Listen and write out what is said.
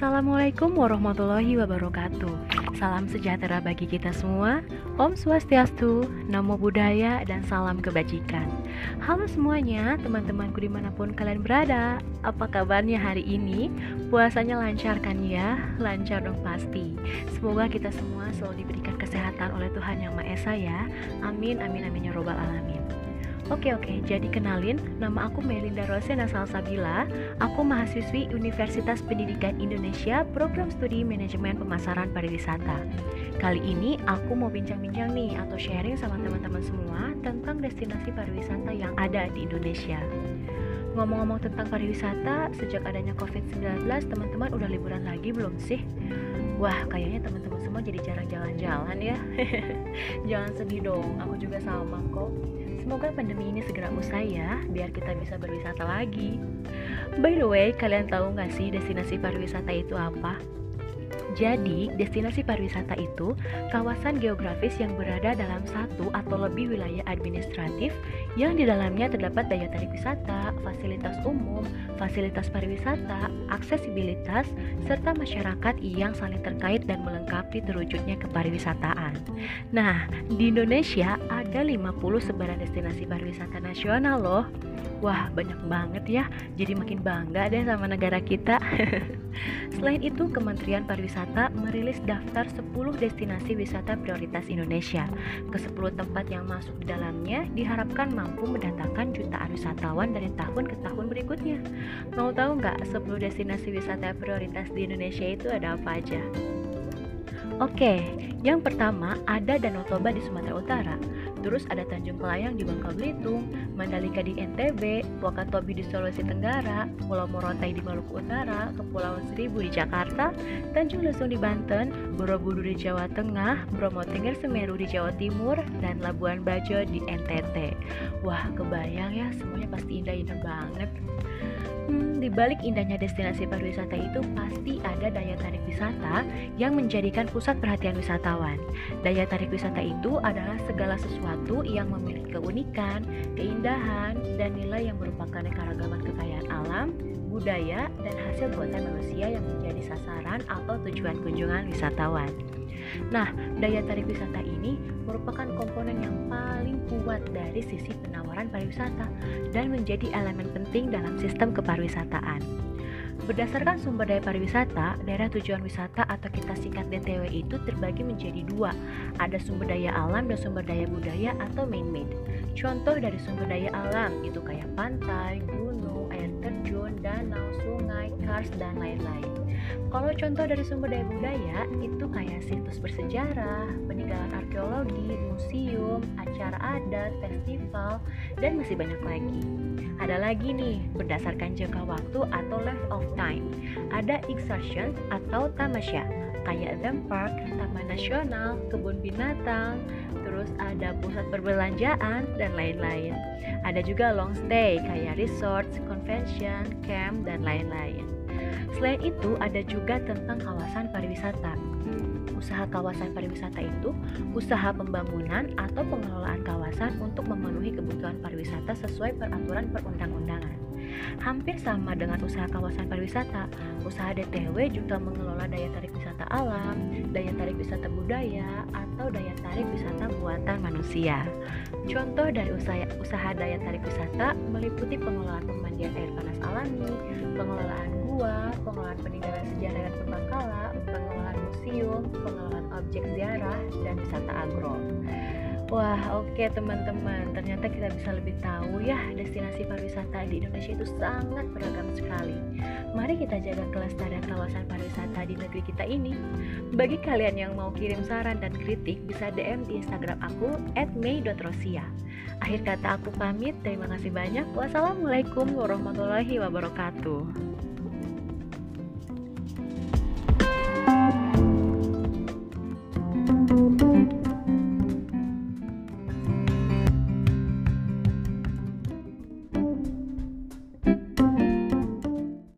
Assalamualaikum warahmatullahi wabarakatuh. Salam sejahtera bagi kita semua. Om Swastiastu, Namo Buddhaya, dan salam kebajikan. Halo semuanya, teman-temanku di mana pun kalian berada. Apa kabarnya hari ini? Puasanya lancar kan ya? Lancar dong pasti. Semoga kita semua selalu diberikan kesehatan oleh Tuhan Yang Maha Esa ya. Amin, amin, amin ya robbal alamin. Oke oke, jadi kenalin, nama aku Melinda Rosena Salsabila. Aku mahasiswi Universitas Pendidikan Indonesia, Program Studi Manajemen Pemasaran Pariwisata. Kali ini aku mau bincang-bincang nih atau sharing sama teman-teman semua tentang destinasi pariwisata yang ada di Indonesia. Ngomong-ngomong tentang pariwisata, sejak adanya COVID-19, teman-teman udah liburan lagi belum sih? Wah, kayaknya teman-teman semua jadi jarang jalan-jalan ya. Jangan sedih dong, aku juga sama kok. Semoga pandemi ini segera usai ya, biar kita bisa berwisata lagi. By the way, kalian tahu nggak sih destinasi pariwisata itu apa? Jadi, destinasi pariwisata itu kawasan geografis yang berada dalam satu atau lebih wilayah administratif yang di dalamnya terdapat daya tarik wisata, fasilitas umum, fasilitas pariwisata, aksesibilitas, serta masyarakat yang saling terkait dan melengkapi terwujudnya kepariwisataan. Nah, di Indonesia ada 50 sebaran destinasi pariwisata nasional loh. Wah, banyak banget ya. Jadi makin bangga deh sama negara kita. Selain itu, Kementerian Pariwisata merilis daftar 10 destinasi wisata prioritas Indonesia. Ke-10 tempat yang masuk di dalamnya diharapkan mampu mendatangkan jutaan wisatawan dari tahun ke tahun berikutnya. Mau tahu nggak 10 destinasi wisata prioritas di Indonesia itu ada apa aja? Oke, yang pertama ada Danau Toba di Sumatera Utara, terus ada Tanjung Kelayang di Bangka Belitung, Mandalika di NTB, Wakatobi di Sulawesi Tenggara, Pulau Morotai di Maluku Utara, Kepulauan Seribu di Jakarta, Tanjung Lesung di Banten, Borobudur di Jawa Tengah, Bromo Tengger Semeru di Jawa Timur, dan Labuan Bajo di NTT. Wah, kebayang ya, semuanya pasti indah-indah banget. Hmm, di balik indahnya destinasi pariwisata itu pasti ada daya tarik wisata yang menjadikan pusat perhatian wisatawan. Daya tarik wisata itu adalah segala sesuatu yang memiliki keunikan, keindahan, dan nilai yang merupakan keragaman kekayaan alam, budaya, dan hasil buatan manusia yang menjadi sasaran atau tujuan kunjungan wisatawan. Nah, daya tarik wisata ini merupakan komponen yang paling kuat dari sisi penawaran pariwisata dan menjadi elemen penting dalam sistem kepariwisataan. Berdasarkan sumber daya pariwisata, daerah tujuan wisata atau kita singkat DTW itu terbagi menjadi dua. Ada sumber daya alam dan sumber daya budaya atau man-made. Contoh dari sumber daya alam itu kayak pantai, gunung, air terjun, danau, sungai, kars, dan lain-lain. Kalau contoh dari sumber daya budaya itu kayak situs bersejarah, peninggalan arkeologi, museum, acara adat, festival, dan masih banyak lagi. Ada lagi nih, berdasarkan jangka waktu atau length of time. Ada excursion atau tamasya, kayak theme park, taman nasional, kebun binatang, terus ada pusat perbelanjaan, dan lain-lain. Ada juga long stay, kayak resort, convention, camp, dan lain-lain. Selain itu, ada juga tentang kawasan pariwisata. Usaha kawasan pariwisata itu usaha pembangunan atau pengelolaan kawasan untuk memenuhi kebutuhan pariwisata sesuai peraturan perundang-undangan. Hampir sama dengan usaha kawasan pariwisata, usaha DTW juga mengelola daya tarik wisata alam, daya tarik wisata budaya, atau daya tarik wisata buatan manusia. Contoh dari usaha, usaha daya tarik wisata meliputi pengelolaan pemandian air panas alami, pengelolaan gua, pengelolaan peninggalan sejarah dan purbakala, pengelolaan museum, pengelolaan objek ziarah, dan wisata agro. Wah, oke okay, teman-teman. Ternyata kita bisa lebih tahu ya destinasi pariwisata di Indonesia itu sangat beragam sekali. Mari kita jaga kelestarian kawasan pariwisata di negeri kita ini. Bagi kalian yang mau kirim saran dan kritik, bisa DM di Instagram aku @mei.rosia. Akhir kata aku pamit. Terima kasih banyak. Wassalamualaikum warahmatullahi wabarakatuh.